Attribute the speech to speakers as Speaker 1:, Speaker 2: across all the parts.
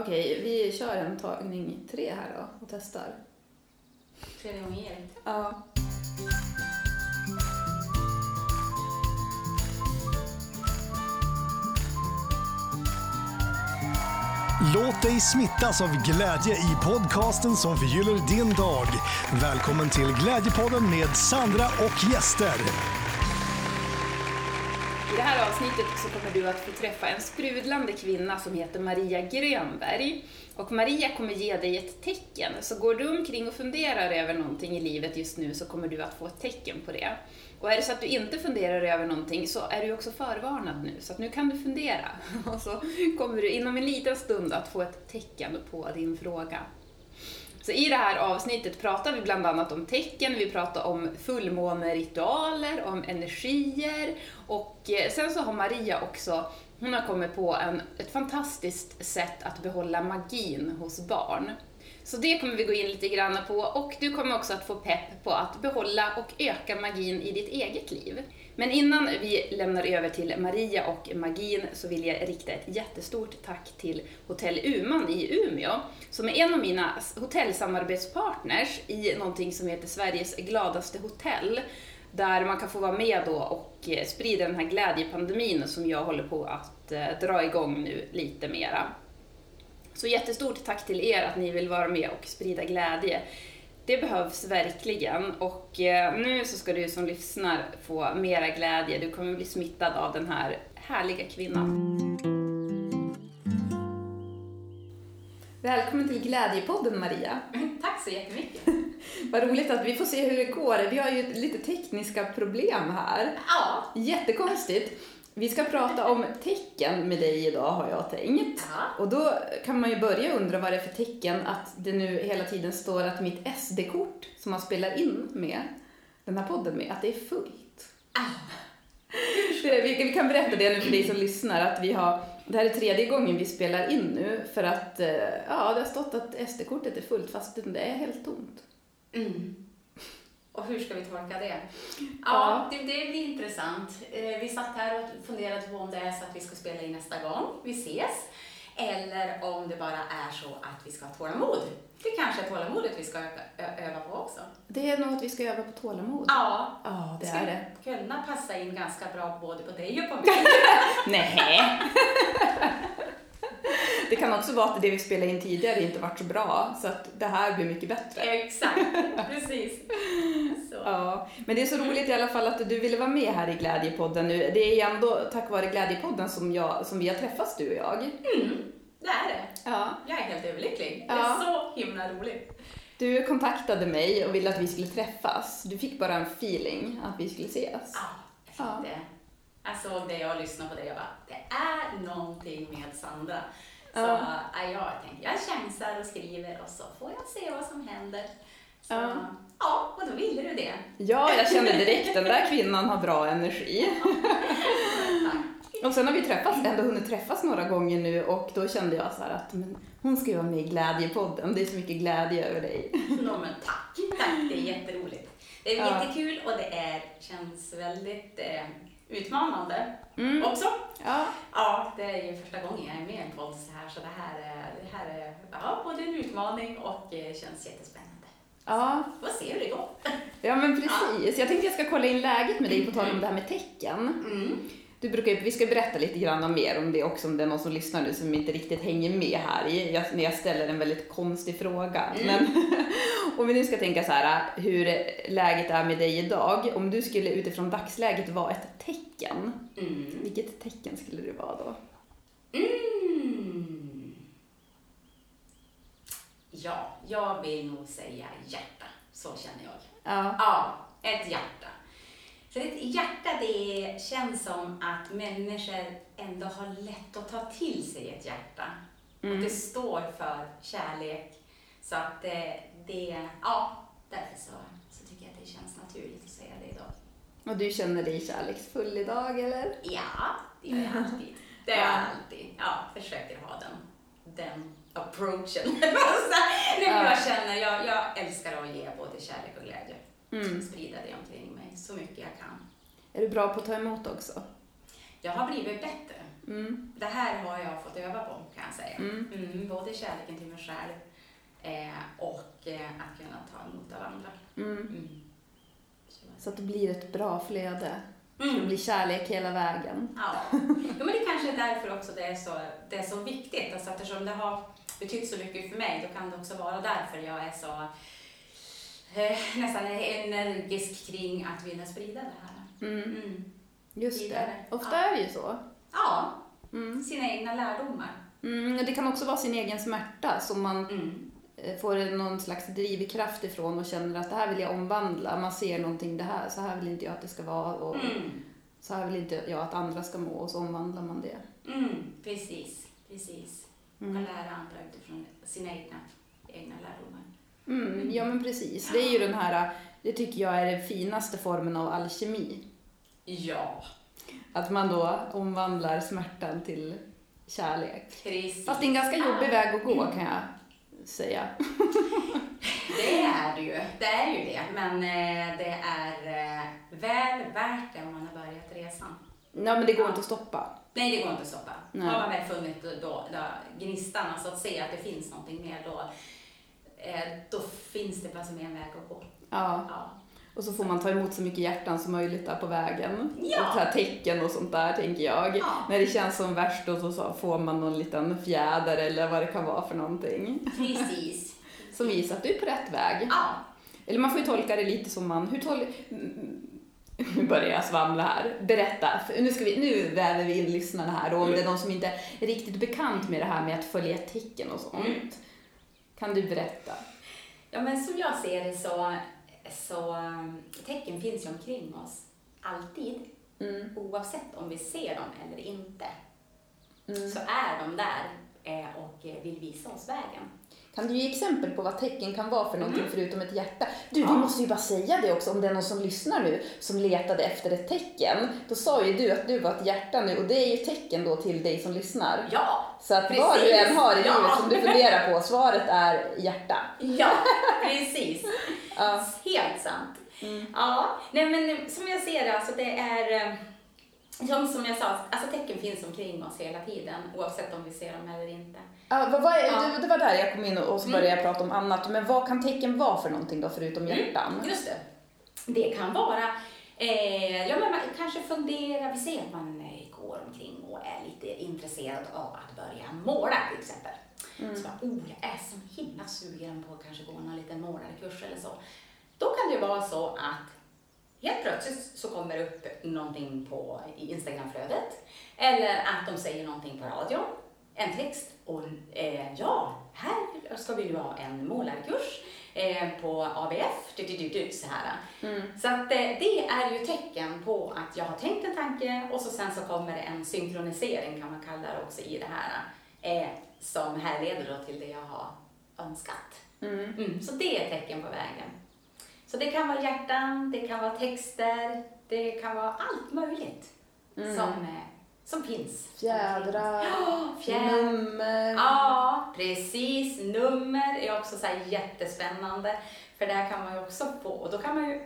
Speaker 1: Okej, vi kör en tagning tre här då och testar.
Speaker 2: Tredje gången gillt.
Speaker 1: Ja.
Speaker 3: Låt dig smittas av glädje i podcasten som förgyller din dag. Välkommen till Glädjepodden med Sandra och gäster.
Speaker 1: I det här avsnittet så kommer du att få träffa en sprudlande kvinna som heter Maria Grönberg. Och Maria kommer ge dig ett tecken. Så går du omkring och funderar över någonting i livet just nu så kommer du att få ett tecken på det. Och är det så att du inte funderar över någonting så är du också förvarnad nu, så att nu kan du fundera. Och så kommer du inom en liten stund att få ett tecken på din fråga. Så i det här avsnittet pratar vi bland annat om tecken, vi pratar om fullmåneritualer, om energier och eh, sen så har Maria också, hon har kommit på en, ett fantastiskt sätt att behålla magin hos barn. Så det kommer vi gå in lite grann på och du kommer också att få pepp på att behålla och öka magin i ditt eget liv. Men innan vi lämnar över till Maria och magin så vill jag rikta ett jättestort tack till Hotell Uman i Umeå som är en av mina hotellsamarbetspartners i någonting som heter Sveriges gladaste hotell där man kan få vara med då och eh, sprida den här glädjepandemin som jag håller på att eh, dra igång nu lite mera. Så jättestort tack till er att ni vill vara med och sprida glädje. Det behövs verkligen och eh, nu så ska du som lyssnar få mera glädje. Du kommer bli smittad av den här härliga kvinnan. Välkommen till Glädjepodden Maria.
Speaker 2: Tack så jättemycket.
Speaker 1: Vad roligt att vi får se hur det går. Vi har ju lite tekniska problem här.
Speaker 2: Ja.
Speaker 1: Jättekonstigt. Vi ska prata om tecken med dig idag har jag tänkt.
Speaker 2: Ja.
Speaker 1: Och då kan man ju börja undra vad det är för tecken att det nu hela tiden står att mitt SD-kort som man spelar in med den här podden med, att det är fullt. Vi vi kan berätta det nu för dig som lyssnar att vi har, det här är tredje gången vi spelar in nu för att eh, ja, det har stått att SD-kortet är fullt fast det är helt tomt.
Speaker 2: Mm. Och hur ska vi tolka det?
Speaker 1: Ja.
Speaker 2: Det, det blir intressant. Eh, Vi satt här och funderade på om det är så att vi ska spela in nästa gång vi ses. Eller om det bara är så att vi ska ha tålamod. Det kanske är tålamodet vi ska öva på också.
Speaker 1: Det är nog att vi ska öva på tålamod.
Speaker 2: Ja,
Speaker 1: Ja, det
Speaker 2: ska
Speaker 1: är det.
Speaker 2: kunna passa in ganska bra både på dig och på mig.
Speaker 1: Nej. Det kan också vara att det vi spelade in tidigare inte varit så bra, så att det här blir mycket bättre.
Speaker 2: Exakt, precis. Så.
Speaker 1: Ja, men det är så roligt i alla fall att du ville vara med här i Glädjepodden nu. Det är ju ändå tack vare Glädjepodden som, jag, som vi har träffats, du och jag.
Speaker 2: Mm, det är det.
Speaker 1: Ja.
Speaker 2: Jag är helt överlycklig. Det
Speaker 1: Ja.
Speaker 2: är så himla roligt.
Speaker 1: Du kontaktade mig och ville att vi skulle träffas. Du fick bara en feeling att vi skulle ses.
Speaker 2: Ja, jag
Speaker 1: Ja.
Speaker 2: fick det. Jag såg det och lyssnade på det och bara, det är någonting med Sandra. Så
Speaker 1: Ja.
Speaker 2: ja. jag tänkte, jag chansar och skriver och så får jag se vad som händer. Så,
Speaker 1: Ja.
Speaker 2: ja. och då ville du det.
Speaker 1: Ja, jag kände direkt den där kvinnan har bra energi. Och sen har vi träffats, ändå hunnit träffas några gånger nu och då kände jag så här att men, hon ska ju vara med i Glädjepodden. Det är så mycket glädje över dig.
Speaker 2: Nå, men tack, tack, det är jätteroligt. Det är
Speaker 1: Ja.
Speaker 2: jättekul och det är, känns väldigt eh, utmanande
Speaker 1: Mm.
Speaker 2: också.
Speaker 1: Ja,
Speaker 2: Ja, det är ju första gången jag är med i en podd så här, så det här är, det här är ja, både en utmaning och eh, känns jättespännande.
Speaker 1: ja,
Speaker 2: Får se hur det går.
Speaker 1: ja men precis. Jag tänkte jag ska kolla in läget med dig på tal om det här med tecken.
Speaker 2: Mm.
Speaker 1: Du brukar, vi ska berätta lite grann mer om det också om det är någon som lyssnar nu som inte riktigt hänger med här i, jag, när jag ställer en väldigt konstig fråga.
Speaker 2: Mm.
Speaker 1: Men om vi nu ska tänka så här hur läget är med dig idag. Om du skulle utifrån dagsläget vara ett tecken,
Speaker 2: Mm.
Speaker 1: vilket tecken skulle du vara då?
Speaker 2: Mm. Ja, jag vill nog säga hjärta. Så känner jag.
Speaker 1: Ja.
Speaker 2: Ja, ett hjärta. Så ett hjärta, det känns som att människor ändå har lätt att ta till sig ett hjärta.
Speaker 1: Mm.
Speaker 2: Och det står för kärlek. Så att det, det ja, därför så, så tycker jag att det känns naturligt att säga det idag.
Speaker 1: Och du känner dig kärleksfull idag eller?
Speaker 2: Ja, det gör jag alltid. Det gör
Speaker 1: Ja.
Speaker 2: jag alltid. Ja, försöker ha den, den approachen. Nej, men
Speaker 1: Ja.
Speaker 2: jag känner, jag, jag älskar att ge både kärlek och glädje.
Speaker 1: Mm.
Speaker 2: Sprida det omkring så mycket jag kan.
Speaker 1: Är du bra på att ta emot också?
Speaker 2: Jag har blivit bättre.
Speaker 1: Mm.
Speaker 2: Det här har jag fått öva på kan jag säga.
Speaker 1: Mm.
Speaker 2: Mm, både kärleken till mig själv eh, och eh, att kunna ta emot av andra.
Speaker 1: Mm.
Speaker 2: Mm.
Speaker 1: Så att det blir ett bra flöde. Så det
Speaker 2: Mm.
Speaker 1: blir kärlek hela vägen.
Speaker 2: Ja. ja, men det kanske är därför också det är så, det är så viktigt. Alltså eftersom det har betytt så mycket för mig, då kan det också vara därför jag är så eh, nästan energisk kring att vilja sprida det här.
Speaker 1: Mm.
Speaker 2: Mm.
Speaker 1: Just det.
Speaker 2: Vidare.
Speaker 1: Ofta
Speaker 2: Ja.
Speaker 1: är det ju så.
Speaker 2: Ja,
Speaker 1: Mm.
Speaker 2: sina egna lärdomar.
Speaker 1: Mm, det kan också vara sin egen smärta som man
Speaker 2: Mm.
Speaker 1: eh, får någon slags drivkraft ifrån och känner att det här vill jag omvandla. Man ser någonting, det här, så här vill inte jag att det ska vara och
Speaker 2: Mm.
Speaker 1: så här vill inte jag att andra ska må och så omvandlar man det.
Speaker 2: Precis, precis. Man lära andra utifrån sina egna, egna lärdomar.
Speaker 1: Mm, ja men precis. Det är ju den här, det tycker jag är den finaste formen av alkemi.
Speaker 2: Ja,
Speaker 1: Att man då omvandlar smärtan till kärlek.
Speaker 2: precis.
Speaker 1: Fast det är en ganska jobbig väg att gå kan jag säga.
Speaker 2: Det är det ju. Det är ju det. Men eh, det är eh, väl värt det om man har börjat resan.
Speaker 1: Nej men det går
Speaker 2: Ja.
Speaker 1: inte att stoppa.
Speaker 2: Nej, det går inte att stoppa.
Speaker 1: Nej.
Speaker 2: Har man väl funnit då, då, gnistan, alltså att se att det finns någonting mer, då, då finns det bara som en väg att gå.
Speaker 1: Ja.
Speaker 2: Ja.
Speaker 1: Och så får man ta emot så mycket hjärtan som möjligt där på vägen.
Speaker 2: Ja.
Speaker 1: Och ta tecken och sånt där tänker jag.
Speaker 2: Ja.
Speaker 1: När det känns som värst då så- så får man någon liten fjäder eller vad det kan vara för någonting.
Speaker 2: Precis.
Speaker 1: Som visar att du är på rätt väg.
Speaker 2: Ja.
Speaker 1: Eller man får ju tolka det lite som man, hur tol... Nu börjar jag svamla här. Berätta, nu, ska vi, nu väver vi in lyssnarna här och om det är någon som inte är riktigt bekant med det här med att följa tecken och sånt.
Speaker 2: Mm.
Speaker 1: Kan du berätta?
Speaker 2: ja, men som jag ser det så, så um, tecken finns ju omkring oss. Alltid.
Speaker 1: Mm.
Speaker 2: Oavsett om vi ser dem eller inte.
Speaker 1: Mm.
Speaker 2: Så är de där eh, och eh, vill visa oss vägen.
Speaker 1: Kan du ge exempel på vad tecken kan vara för någonting
Speaker 2: Mm.
Speaker 1: förutom ett hjärta? Du,
Speaker 2: Ja.
Speaker 1: vi måste ju bara säga det också om det är någon som lyssnar nu som letade efter ett tecken. Då sa ju du att du var ett hjärta nu och det är ju tecken då till dig som lyssnar.
Speaker 2: Ja,
Speaker 1: Så att vad
Speaker 2: Precis.
Speaker 1: du än har i
Speaker 2: Ja.
Speaker 1: livet som du funderar på, svaret är hjärta.
Speaker 2: ja, precis.
Speaker 1: Ja.
Speaker 2: Helt sant.
Speaker 1: Mm.
Speaker 2: Ja, nej men som jag ser det, alltså det är, eh, som, som jag sa, alltså tecken finns omkring oss hela tiden, oavsett om vi ser dem eller inte.
Speaker 1: Ja, vad, vad är,
Speaker 2: Ja.
Speaker 1: det, det var där jag kom in och, och så
Speaker 2: Mm.
Speaker 1: började jag prata om annat. Men vad kan tecken vara för någonting då förutom hjärtan?
Speaker 2: Just det. Det kan vara, eh, ja men man kanske funderar, vi ser att man eh, går omkring och är lite intresserad av att börja måla till exempel.
Speaker 1: Mm.
Speaker 2: Så bara, oh, jag är så himla sugen på att kanske gå någon liten målarkurs eller så. Då kan det vara så att helt plötsligt så kommer det upp någonting på Instagramflödet eller att de säger någonting på radion, en text och eh, ja, här ska vi ju ha en målarkurs eh, på ABF, du, du, du, så här.
Speaker 1: Mm.
Speaker 2: Så att eh, det är ju tecken på att jag har tänkt en tanke och så sen så kommer det en synkronisering kan man kalla det också i det här eh, som härleder då till det jag har önskat.
Speaker 1: Mm.
Speaker 2: Mm, så det är ett tecken på vägen. Så det kan vara hjärtan, det kan vara texter, det kan vara allt möjligt
Speaker 1: Mm.
Speaker 2: som, eh, som finns.
Speaker 1: Fjädrar,
Speaker 2: Ja, fjädrar.
Speaker 1: nummer.
Speaker 2: Ja, precis. Nummer är också så här jättespännande. För där kan man ju också få, och då kan man ju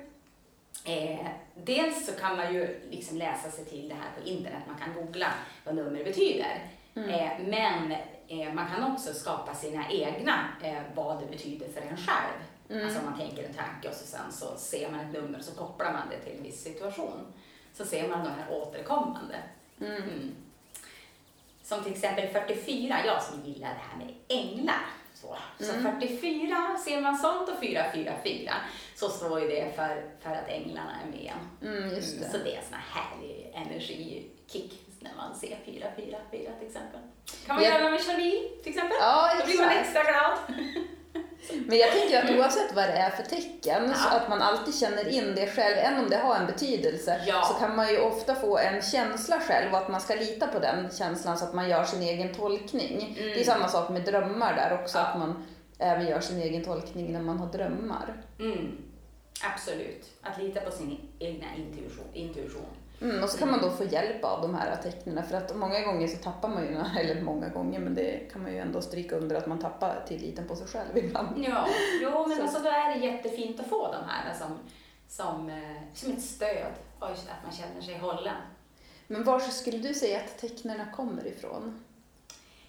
Speaker 2: Eh, dels så kan man ju liksom läsa sig till det här på internet, man kan googla vad nummer betyder. Eh, men eh, man kan också skapa sina egna, eh, vad det betyder för en själv.
Speaker 1: Mm.
Speaker 2: Alltså om man tänker en tanke och så sen så ser man ett nummer och så kopplar man det till en viss situation. Så ser man de här återkommande.
Speaker 1: Mm.
Speaker 2: Mm. Som till exempel 44, jag som gillar det här med änglar. Så, så
Speaker 1: Mm.
Speaker 2: 44, ser man sånt och 444 så står ju det för, för att änglarna är med.
Speaker 1: Mm,
Speaker 2: Mm,
Speaker 1: det.
Speaker 2: Så det är en sån här härlig energikick när man ser 444 till exempel. Kan man
Speaker 1: Jag-
Speaker 2: göra med Charlie till exempel?
Speaker 1: Ja,
Speaker 2: Då blir man extra glad.
Speaker 1: Men jag tänker att oavsett vad det är för tecken, så
Speaker 2: Ja.
Speaker 1: att man alltid känner in det själv, även om det har en betydelse,
Speaker 2: Ja.
Speaker 1: så kan man ju ofta få en känsla själv och att man ska lita på den känslan så att man gör sin egen tolkning. Det är samma sak med drömmar där också,
Speaker 2: Mm. Ja.
Speaker 1: att man även gör sin egen tolkning när man har drömmar.
Speaker 2: Mm. Absolut. Att lita på sin egna intuition. intuition.
Speaker 1: Mm, och så kan man då få hjälp av de här tecknen för att många gånger så tappar man ju, eller många gånger, men det kan man ju ändå stryka under att man tappar tilliten på sig själv ibland.
Speaker 2: Ja, jo, men
Speaker 1: Så.
Speaker 2: alltså då är det jättefint att få de här som, som, eh, som ett stöd och att man känner sig hållen.
Speaker 1: Men var skulle du säga att tecknen kommer ifrån?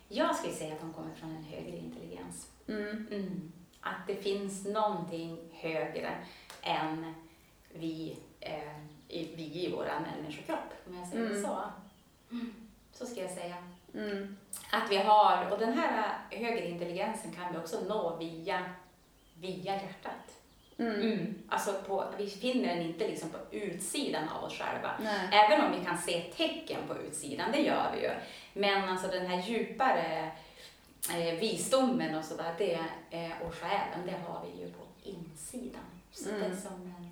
Speaker 2: Jag skulle säga att de kommer från en högre intelligens.
Speaker 1: Mm.
Speaker 2: Mm. Att det finns någonting högre än vi, eh, i, vi i vår människokropp, om jag säger
Speaker 1: Mm.
Speaker 2: så. Mm. Så ska jag säga.
Speaker 1: Mm.
Speaker 2: Att vi har, och den här högre intelligensen kan vi också nå via, via hjärtat.
Speaker 1: Mm.
Speaker 2: Alltså på, vi finner den inte liksom på utsidan av oss själva.
Speaker 1: Nej.
Speaker 2: Även om vi kan se tecken på utsidan, det gör vi ju. Men alltså den här djupare eh, visdomen och sådär, det, eh, och själen, det har vi ju på insidan. Så det är
Speaker 1: Mm.
Speaker 2: som en,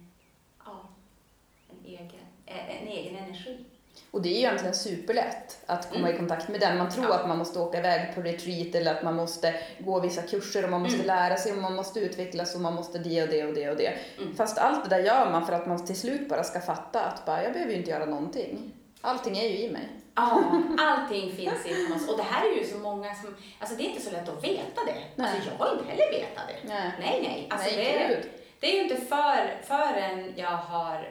Speaker 2: egen, eh, en egen energi.
Speaker 1: Och det är ju egentligen superlätt att komma
Speaker 2: Mm.
Speaker 1: i kontakt med den. Man tror
Speaker 2: Ja.
Speaker 1: att man måste åka iväg på retreat eller att man måste gå vissa kurser och man måste
Speaker 2: Mm.
Speaker 1: lära sig och man måste utvecklas och man måste det och det och det och det.
Speaker 2: Mm.
Speaker 1: Fast allt det där gör man för att man till slut bara ska fatta att bara, jag behöver ju inte göra någonting. Allting är ju i mig.
Speaker 2: Ja, allting finns inom oss. Och det här är ju så många som, alltså det är inte så lätt att veta det.
Speaker 1: Nej.
Speaker 2: Alltså jag har inte heller vetat det.
Speaker 1: Nej.
Speaker 2: Nej, nej. Alltså
Speaker 1: Nej,
Speaker 2: det,
Speaker 1: gud.
Speaker 2: Det är ju inte för, förrän jag har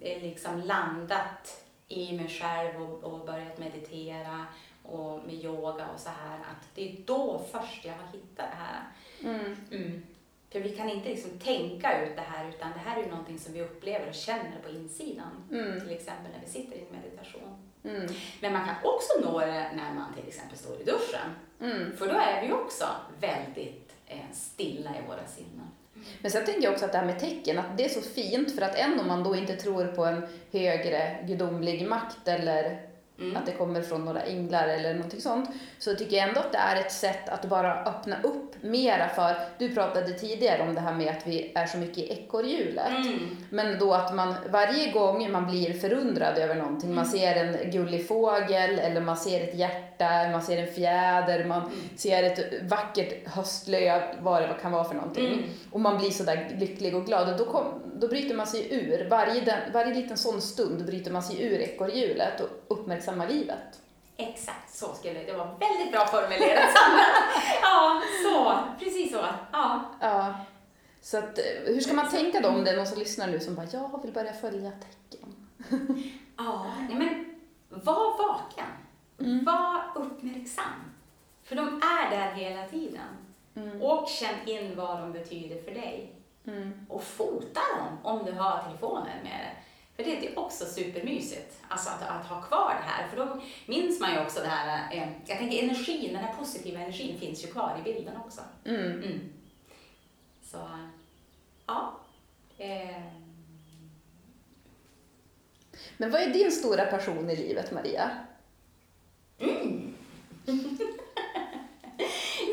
Speaker 2: liksom landat i mig själv och, och börjat meditera och med yoga och så här, att det är då först jag har hittat det här.
Speaker 1: Mm.
Speaker 2: Mm. För vi kan inte liksom tänka ut det här, utan det här är ju någonting som vi upplever och känner på insidan.
Speaker 1: Mm.
Speaker 2: Till exempel när vi sitter i en meditation.
Speaker 1: Mm.
Speaker 2: Men man kan också nå det när man till exempel står i duschen.
Speaker 1: Mm.
Speaker 2: För då är vi också väldigt eh, stilla i våra sinnen.
Speaker 1: Men sen tänker jag också att det här med tecken, att det är så fint för att än om man då inte tror på en högre gudomlig makt eller
Speaker 2: Mm.
Speaker 1: att det kommer från några änglar eller någonting sånt, så tycker jag ändå att det är ett sätt att bara öppna upp mera för, du pratade tidigare om det här med att vi är så mycket i ekorrhjulet.
Speaker 2: Mm.
Speaker 1: Men då att man varje gång man blir förundrad över någonting, man ser en gullig fågel eller man ser ett hjärta, man ser en fjäder, man ser ett vackert höstlöv, vad det kan vara för någonting.
Speaker 2: Mm.
Speaker 1: Och man blir sådär lycklig och glad och då, kom, då bryter man sig ur. Varje, den, varje liten sån stund bryter man sig ur ekorrhjulet och uppmärksammar livet.
Speaker 2: Exakt så skulle det vara väldigt bra formulerat ja, så. Precis så. Ja.
Speaker 1: Ja. Så att, eh, hur ska man tänka då om det är någon som lyssnar nu som bara, jag vill börja följa tecken?
Speaker 2: Ja, nej men var vaken.
Speaker 1: Mm.
Speaker 2: Var uppmärksam. För de är där hela tiden.
Speaker 1: Mm.
Speaker 2: Och känn in vad de betyder för dig.
Speaker 1: Mm.
Speaker 2: Och fota dem om du har telefonen med dig. För det är också supermysigt, alltså att, att ha kvar det här. För då minns man ju också det här, eh, jag tänker energin, den här positiva energin finns ju kvar i bilden också.
Speaker 1: Mm.
Speaker 2: Mm. Så, ja. Eh,
Speaker 1: Men vad är din stora passion i livet, Maria?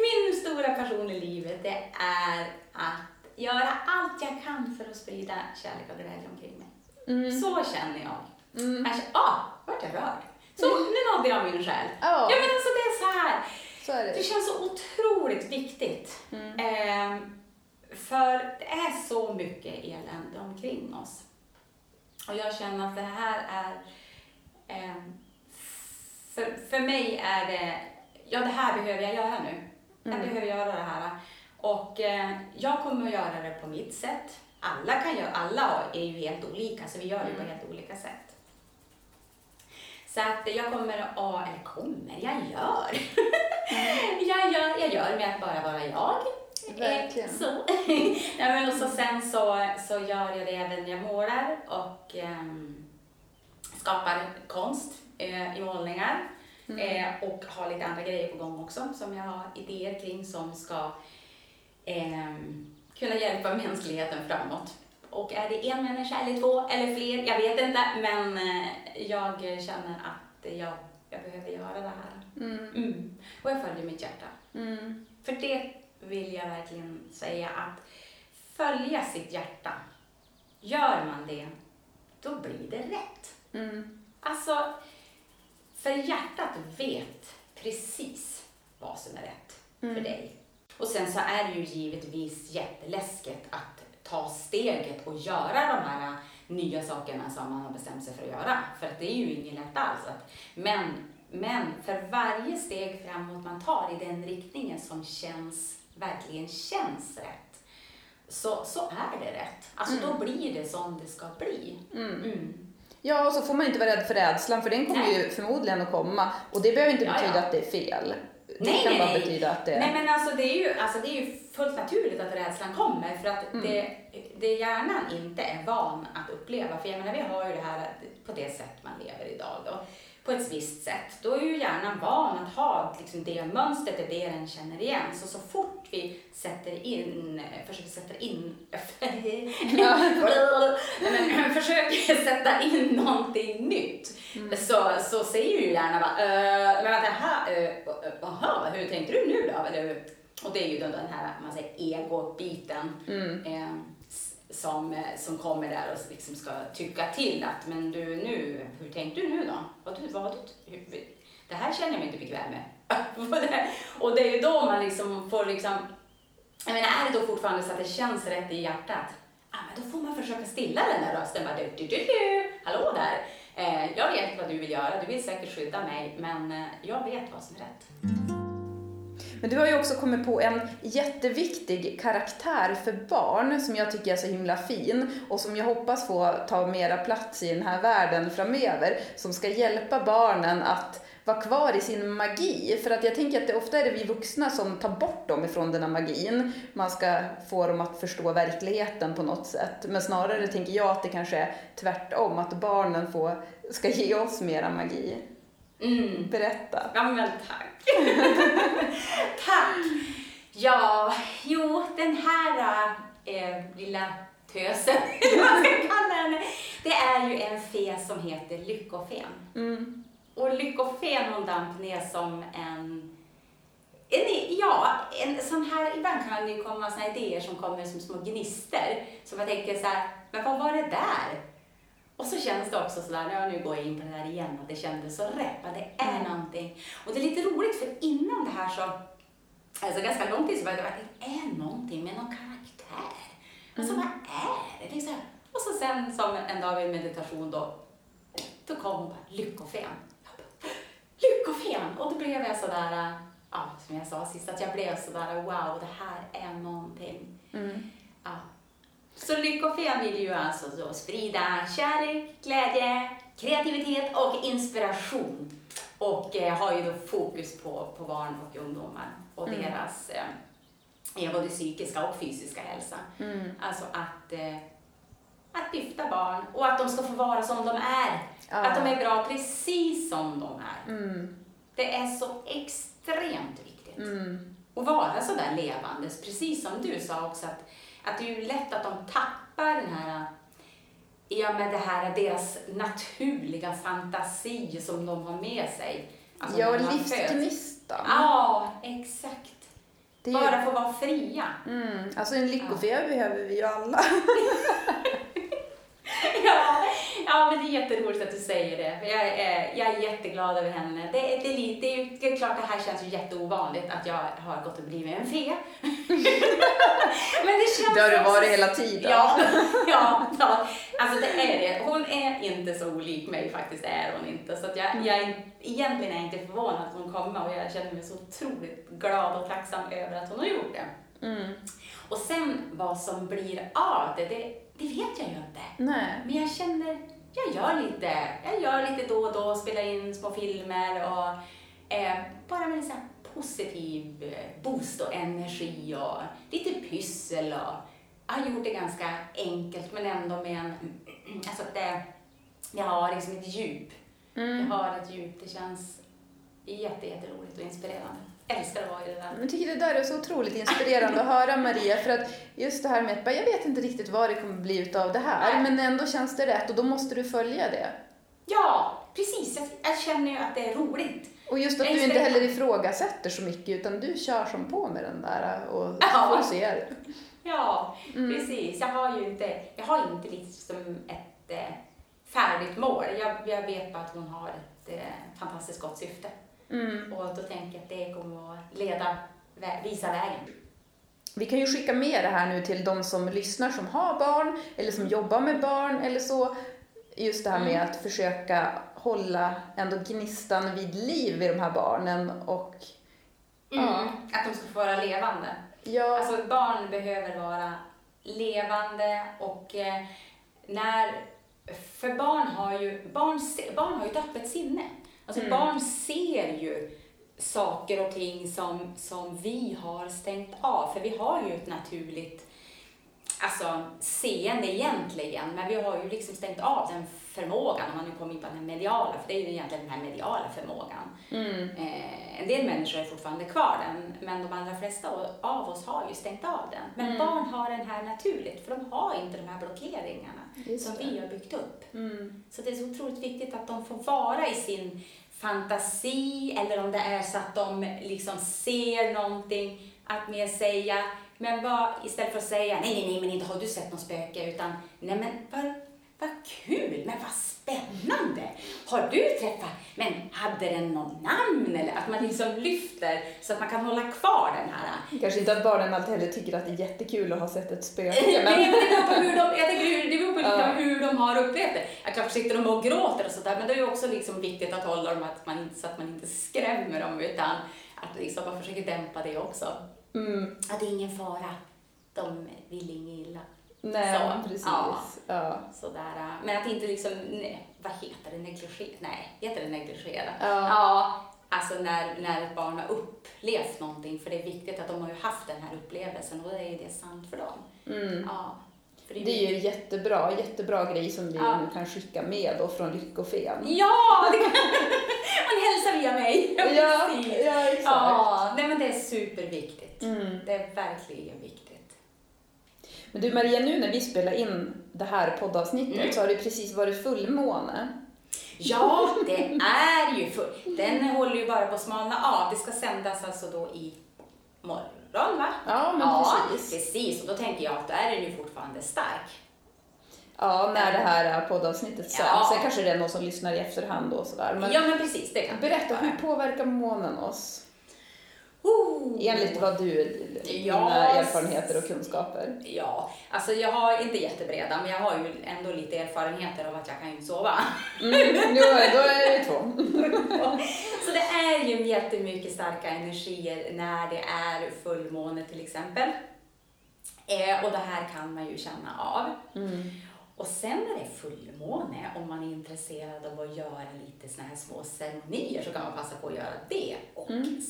Speaker 2: Min stora passion i livet det är att göra allt jag kan för att sprida kärlek och glädje omkring mig.
Speaker 1: Mm.
Speaker 2: Så känner jag.
Speaker 1: Mm.
Speaker 2: Jag känner, ah, vart jag rörd. Så, nu nådde jag min själ.
Speaker 1: Ja.
Speaker 2: Ja, men alltså det är så här.
Speaker 1: Så är
Speaker 2: Det
Speaker 1: det.
Speaker 2: känns så otroligt viktigt.
Speaker 1: Mm.
Speaker 2: Ehm, för det är så mycket elände omkring oss. Och jag känner att det här är... ehm, för, för mig är det... Ja, det här behöver jag göra nu. Jag
Speaker 1: Mm.
Speaker 2: behöver göra det här. Och eh, jag kommer att göra det på mitt sätt. Alla, kan göra, alla är ju helt olika, så vi gör det på
Speaker 1: Mm.
Speaker 2: helt olika sätt. Så att jag kommer att, eller kommer, jag gör. jag gör. Jag gör med att bara vara jag.
Speaker 1: Verkligen.
Speaker 2: Eh, Så. ja, men och så sen så, så gör jag det även när jag målar och ehm, skapar konst eh, i målningar.
Speaker 1: Mm.
Speaker 2: Eh, och har lite andra grejer på gång också som jag har idéer kring som ska ehm, kunna hjälpa mänskligheten framåt. Och är det en människa eller två eller fler, jag vet inte, men eh, jag känner att jag, jag behöver göra det här.
Speaker 1: Mm.
Speaker 2: Mm. Och jag följer mitt hjärta.
Speaker 1: Mm.
Speaker 2: För det vill jag verkligen säga att följa sitt hjärta, gör man det, då blir det rätt.
Speaker 1: Mm.
Speaker 2: Alltså, för hjärtat vet precis vad som är rätt
Speaker 1: Mm.
Speaker 2: för dig. Och sen så är det ju givetvis jätteläskigt att ta steget och göra de här nya sakerna som man har bestämt sig för att göra. För att det är ju inget lätt alls. Men, men för varje steg framåt man tar i den riktningen som känns, verkligen känns rätt, så, så är det rätt. Alltså då blir det som det ska bli.
Speaker 1: Mm.
Speaker 2: Mm.
Speaker 1: Ja, och så får man inte vara rädd för rädslan, för den kommer
Speaker 2: Nej.
Speaker 1: ju förmodligen att komma. Och det behöver inte
Speaker 2: Ja,
Speaker 1: betyda
Speaker 2: ja.
Speaker 1: att det är fel. Det
Speaker 2: Nej,
Speaker 1: kan
Speaker 2: nej,
Speaker 1: bara
Speaker 2: nej.
Speaker 1: betyda att det
Speaker 2: Nej men alltså det, är ju, alltså det är ju fullt naturligt att rädslan kommer för att
Speaker 1: Mm.
Speaker 2: det, det hjärnan inte är van att uppleva. För jag menar vi har ju det här på det sätt man lever idag då. På ett visst sätt. Då är ju hjärnan van att ha liksom det mönstret, är det den känner igen. Så så fort vi sätter in, försöker sätta in, men, försöker sätta in någonting nytt så, så säger ju hjärnan bara, uh, men vänta, här, uh, aha, hur tänkte du nu då? Och det är ju då den här man säger, ego-biten eh, s- som, eh, som kommer där och liksom ska tycka till att, men du nu, hur tänkte du nu då? Vad, du, vad, du, hur, det här känner jag mig inte bekväm med. Och det- är ju då man liksom får liksom, jag menar är det då fortfarande så att det känns rätt i hjärtat, ah, men då får man försöka stilla den där rösten. Bara, du, du, du, du. Hallå där! Eh, jag vet vad du vill göra, du vill säkert skydda mig, men eh, jag vet vad som är rätt.
Speaker 1: Men du har ju också kommit på en jätteviktig karaktär för barn som jag tycker är så himla fin och som jag hoppas få ta mera plats i den här världen framöver. Som ska hjälpa barnen att vara kvar i sin magi. För att jag tänker att det ofta är det vi vuxna som tar bort dem ifrån den här magin. Man ska få dem att förstå verkligheten på något sätt. Men snarare tänker jag att det kanske är tvärtom, att barnen får, ska ge oss mera magi.
Speaker 2: Mm.
Speaker 1: Berätta.
Speaker 2: Ja, men tack. tack. Ja, jo, den här eh, lilla tösen, eller vad man ska kalla henne, det är ju en fe som heter Lyckofen.
Speaker 1: Mm.
Speaker 2: Och Lyckofen hon damp ner som en, en ja, en sån här, ibland kan det ju komma såna idéer som kommer som små gnister. Så man tänker så här, men vad var det där? Och så känns det också sådär, ja nu går jag in på det här igen, att det kändes så rätt, att det är
Speaker 1: Mm.
Speaker 2: någonting. Och det är lite roligt för innan det här så, alltså ganska lång tid så var det att det är någonting med någon karaktär. Alltså
Speaker 1: Mm.
Speaker 2: vad är det? här. Och så sen som en dag vid meditation då, då kom hon bara, lyckofen. Jag Lyckofen! Och då blev jag sådär, ja, som jag sa sist, att jag blev sådär, wow, det här är någonting.
Speaker 1: Mm.
Speaker 2: Ja. Så Lyckofen vill ju alltså då sprida kärlek, glädje, kreativitet och inspiration. Och eh, har ju då fokus på, på barn och ungdomar och
Speaker 1: Mm.
Speaker 2: deras eh, både psykiska och fysiska hälsa.
Speaker 1: Mm.
Speaker 2: Alltså att, eh, att lyfta barn och att de ska få vara som de är.
Speaker 1: Ja.
Speaker 2: Att de är bra precis som de är.
Speaker 1: Mm.
Speaker 2: Det är så extremt viktigt.
Speaker 1: Mm.
Speaker 2: Och vara sådär levandes, precis som du sa också att, att det är ju lätt att de tappar den här Ja men det här deras naturliga fantasi som de har med sig. Alltså
Speaker 1: Ja, livsgnistan.
Speaker 2: Ja, exakt.
Speaker 1: Ju-
Speaker 2: Bara få vara fria.
Speaker 1: Mm. Alltså en lyckofeber behöver vi ju alla.
Speaker 2: Ja, ja, men det är jätteroligt att du säger det. Jag är, jag är jätteglad över henne. Det, är- det, är lite- det, är ju, det är klart, det här känns ju jätteovanligt att jag har gått och blivit en fe. men det känns
Speaker 1: Det har du varit hela tiden.
Speaker 2: Ja, ja, ja, alltså det är det. Hon är inte så olik mig faktiskt, är hon inte. Så att jag, jag är, egentligen är jag inte förvånad att hon kommer och jag känner mig så otroligt glad och tacksam över att hon har gjort det.
Speaker 1: Mm.
Speaker 2: Och sen vad som blir av det, det, det vet jag ju inte.
Speaker 1: Nej.
Speaker 2: Men jag känner, jag gör lite, jag gör lite då och då, spelar in små filmer och eh, bara med en sån positiv eh, boost och energi och lite pyssel och jag har gjort det ganska enkelt men ändå med en, alltså att det, jag har liksom ett djup.
Speaker 1: Mm.
Speaker 2: Jag har ett djup, det känns jätte, jätteroligt och inspirerande. Älskar att vara i det där.
Speaker 1: Jag tycker det där är så otroligt inspirerande att höra Maria för att just det här med att jag vet inte riktigt vad det kommer bli utav det här
Speaker 2: Nej.
Speaker 1: men ändå känns det rätt och då måste du följa det.
Speaker 2: Ja, precis. Jag, jag känner ju att det är roligt.
Speaker 1: Och just att du inte heller ifrågasätter så mycket utan du kör som på med den där och
Speaker 2: Ja.
Speaker 1: får se.
Speaker 2: Ja,
Speaker 1: Mm.
Speaker 2: precis. Jag har ju inte, jag har inte liksom ett eh, färdigt mål. Jag, jag vet bara att hon har ett eh, fantastiskt gott syfte.
Speaker 1: Mm.
Speaker 2: Och då tänker jag att det kommer att leda, visa vägen.
Speaker 1: Vi kan ju skicka med det här nu till de som lyssnar som har barn eller som jobbar med barn eller så. Just det här med
Speaker 2: Mm.
Speaker 1: att försöka hålla ändå gnistan vid liv i de här barnen och Ja.
Speaker 2: Mm. Att de ska få vara levande.
Speaker 1: ja,
Speaker 2: Alltså barn behöver vara levande och eh, när För barn har ju, barn, barn har ju ett öppet sinne. Alltså barn ser ju saker och ting som, som vi har stängt av. För vi har ju ett naturligt alltså, seende egentligen, men vi har ju liksom stängt av den förmågan, om man nu kommer in på den mediala, för det är ju egentligen den här mediala förmågan. Eh, en del människor är fortfarande kvar den, men de allra flesta av oss har ju stängt av den. Men barn har den här naturligt, för de har inte de här blockeringarna
Speaker 1: Just
Speaker 2: som
Speaker 1: det.
Speaker 2: vi har byggt upp.
Speaker 1: Mm.
Speaker 2: Så det är så otroligt viktigt att de får vara i sin fantasi eller om det är så att de liksom ser någonting, att mer säga, men vad, istället för att säga nej, nej, nej, men inte har du sett något spöke, utan nej, men vad, vad kul, men vad spännande. Har du träffat, men hade den någon namn? Eller att man liksom lyfter så att man kan hålla kvar den här
Speaker 1: Kanske inte att barnen alltid heller tycker att det är jättekul att ha sett ett spöke,
Speaker 2: Nej,
Speaker 1: men
Speaker 2: men det beror på hur de, jag tänker, hur- det beror på
Speaker 1: Ja.
Speaker 2: hur de har upplevt det. Jag klart sitter de och gråter och sådär, men det är ju också liksom viktigt att hålla dem att man så att man inte skrämmer dem, utan att liksom man försöker dämpa det också.
Speaker 1: mm,
Speaker 2: Att det är ingen fara. De vill inget illa.
Speaker 1: Nej,
Speaker 2: Så,
Speaker 1: precis.
Speaker 2: ja.
Speaker 1: Ja.
Speaker 2: Sådär. äh, Men att inte liksom, nej, vad heter det, negligera? Nej, heter det negligera?
Speaker 1: Ja.
Speaker 2: ja. Alltså när, när ett barn har upplevt någonting, för det är viktigt att de har ju haft den här upplevelsen och då är det sant för dem.
Speaker 1: Mm.
Speaker 2: Ja. För
Speaker 1: Det är ju en jättebra, jättebra grej som vi
Speaker 2: Ja.
Speaker 1: nu kan skicka med då från Lyckofen.
Speaker 2: Ja, det kan man hälsar via mig.
Speaker 1: Ja, ja, exakt.
Speaker 2: Ja, nej men det är superviktigt.
Speaker 1: Mm.
Speaker 2: Det är verkligen.
Speaker 1: Men du Maria, nu när vi spelar in det här poddavsnittet
Speaker 2: Mm.
Speaker 1: så har det precis varit fullmåne.
Speaker 2: Ja, det är ju full. Den håller ju bara på att smalna av. Det ska sändas alltså då i morgon, va?
Speaker 1: Ja, men
Speaker 2: ja,
Speaker 1: precis.
Speaker 2: precis. Och då tänker jag att då är den ju fortfarande stark.
Speaker 1: Ja, när det här poddavsnittet sänds.
Speaker 2: Ja.
Speaker 1: Sen kanske det är någon som lyssnar i efterhand och sådär. Men
Speaker 2: ja, men precis. Det kan
Speaker 1: berätta, hur påverkar månen oss?
Speaker 2: Oh.
Speaker 1: Enligt vad du, dina
Speaker 2: Ja,
Speaker 1: erfarenheter och kunskaper.
Speaker 2: Ja, alltså jag har inte jättebreda, men jag har ju ändå lite erfarenheter av att jag kan ju inte sova.
Speaker 1: Mm, jo, då är vi två.
Speaker 2: Så det är ju jättemycket starka energier när det är fullmåne till exempel. Eh, och det här kan man ju känna av.
Speaker 1: Mm.
Speaker 2: Och sen när det är fullmåne, om man är intresserad av att göra lite såna här små ceremonier så kan man passa på att göra det och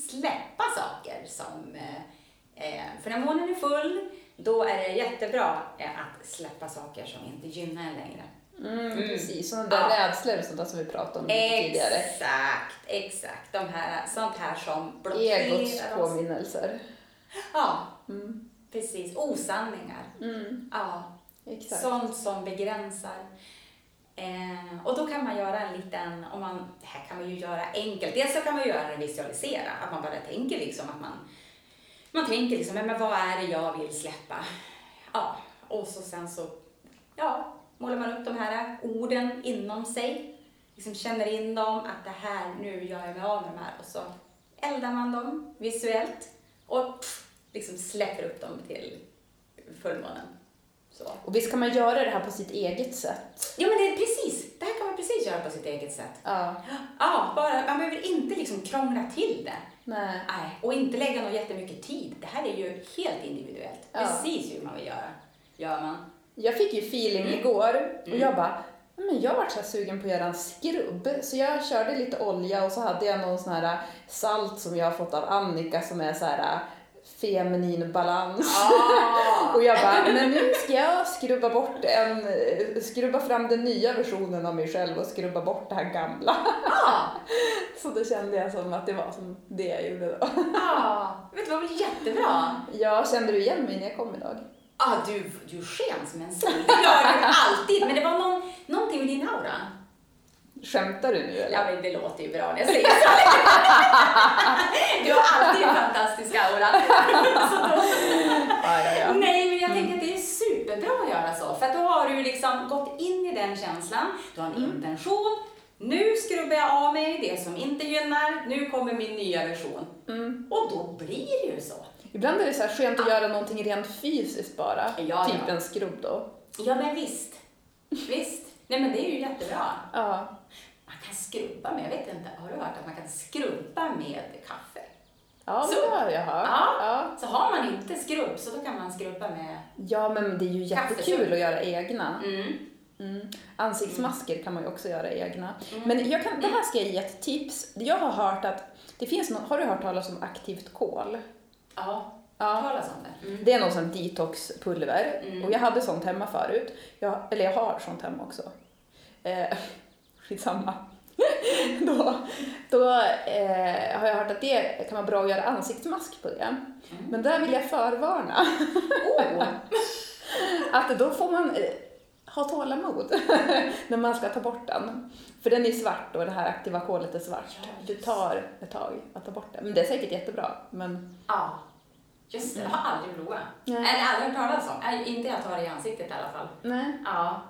Speaker 2: släppa saker som... Eh, eh, för när månen är full, då är det jättebra eh, att släppa saker som inte gynnar en längre.
Speaker 1: Mm, Precis, sådana där
Speaker 2: Ja.
Speaker 1: rädslor och sånt där som vi pratade om lite tidigare.
Speaker 2: Exakt, exakt. De här, sånt här som blockerar
Speaker 1: Egots påminnelser.
Speaker 2: Ja,
Speaker 1: Mm.
Speaker 2: precis. Osanningar.
Speaker 1: Mm,
Speaker 2: Ja,
Speaker 1: exakt.
Speaker 2: sånt som begränsar. Eh, och då kan man göra en liten, om man, det här kan man ju göra enkelt. Dels så kan man ju göra en visualisera, att man bara tänker liksom att man, man tänker liksom, men vad är det jag vill släppa? Ja, och så sen så, ja, målar man upp de här orden inom sig. Liksom känner in dem, att det här, nu gör jag mig av med de här. Och så eldar man dem visuellt och pff, liksom släpper upp dem till fullmånen. Så.
Speaker 1: Och visst kan man göra det här på sitt eget sätt?
Speaker 2: Ja, men det är precis. Det här kan man precis göra på sitt eget sätt.
Speaker 1: Ja.
Speaker 2: Ja, bara, man behöver inte liksom krångla till det.
Speaker 1: Nej.
Speaker 2: Nej, och inte lägga något jättemycket tid. Det här är ju helt individuellt.
Speaker 1: Ja.
Speaker 2: Precis hur man vill göra, gör man.
Speaker 1: Jag fick ju feeling
Speaker 2: Mm.
Speaker 1: igår och jag bara, men jag vart så här sugen på att göra en skrubb. Så jag körde lite olja och så hade jag någon sån här salt som jag har fått av Annika som är så här feminin balans.
Speaker 2: Ah.
Speaker 1: Och jag bara, men nu ska jag skrubba bort en, skrubba fram den nya versionen av mig själv och skrubba bort det här gamla.
Speaker 2: Ja,
Speaker 1: Så då kände jag som att det var som det jag gjorde då.
Speaker 2: Vet du vad, väl jättebra?
Speaker 1: Ja, kände du igen mig när jag kom idag?
Speaker 2: Ja, du, du sken som en sol. Det gör du alltid. Men det var någon, någonting med din aura.
Speaker 1: Skämtar du nu eller?
Speaker 2: Ja, men det låter ju bra när jag säger så. Du har alltid en fantastisk aura. Så då,
Speaker 1: Ja, ja, ja.
Speaker 2: Nej, men jag tänker att det är superbra att göra så. För att då har du liksom gått in i den känslan. Du har en intention. Nu skrubbar jag av mig det som inte gynnar. Nu kommer min nya version.
Speaker 1: Mm.
Speaker 2: Och då blir det ju så.
Speaker 1: Ibland är det så här skönt att göra någonting rent fysiskt bara.
Speaker 2: Ja,
Speaker 1: typ en skrubb då.
Speaker 2: Ja, men visst. Visst. Nej, men det är ju jättebra.
Speaker 1: Ja.
Speaker 2: Kan skrubba med, jag vet inte, har du hört att man kan skrubba med kaffe?
Speaker 1: Ja,
Speaker 2: Så.
Speaker 1: det har jag hört.
Speaker 2: Ja.
Speaker 1: Ja.
Speaker 2: Så har man inte skrubb så då kan man skrubba med
Speaker 1: ja, men det är ju jättekul att göra egna.
Speaker 2: Mm.
Speaker 1: Mm. Ansiktsmasker kan man ju också göra egna. Men jag kan, det här ska jag ge ett tips. Jag har hört att det finns något, har du hört talas om aktivt kol?
Speaker 2: Ja,
Speaker 1: Ja.
Speaker 2: talas om det. Mm.
Speaker 1: Det är någon sån detoxpulver
Speaker 2: Mm.
Speaker 1: och jag hade sånt hemma förut. Jag, eller jag har sånt hemma också. Eh, skitsamma. då då eh, har jag hört att det kan vara bra att göra ansiktsmask på det. Men där vill jag förvarna
Speaker 2: Oh.
Speaker 1: att då får man eh, ha tålamod när man ska ta bort den. För den är svart och det här aktiva kolet är svart.
Speaker 2: Ja,
Speaker 1: Det tar ett tag att ta bort den. Men det är säkert jättebra. Men
Speaker 2: Ja, just det. Jag har aldrig provat.
Speaker 1: Nej.
Speaker 2: Eller aldrig hört talas om. Nej, inte jag tar det i ansiktet i alla fall.
Speaker 1: nej.
Speaker 2: Ja,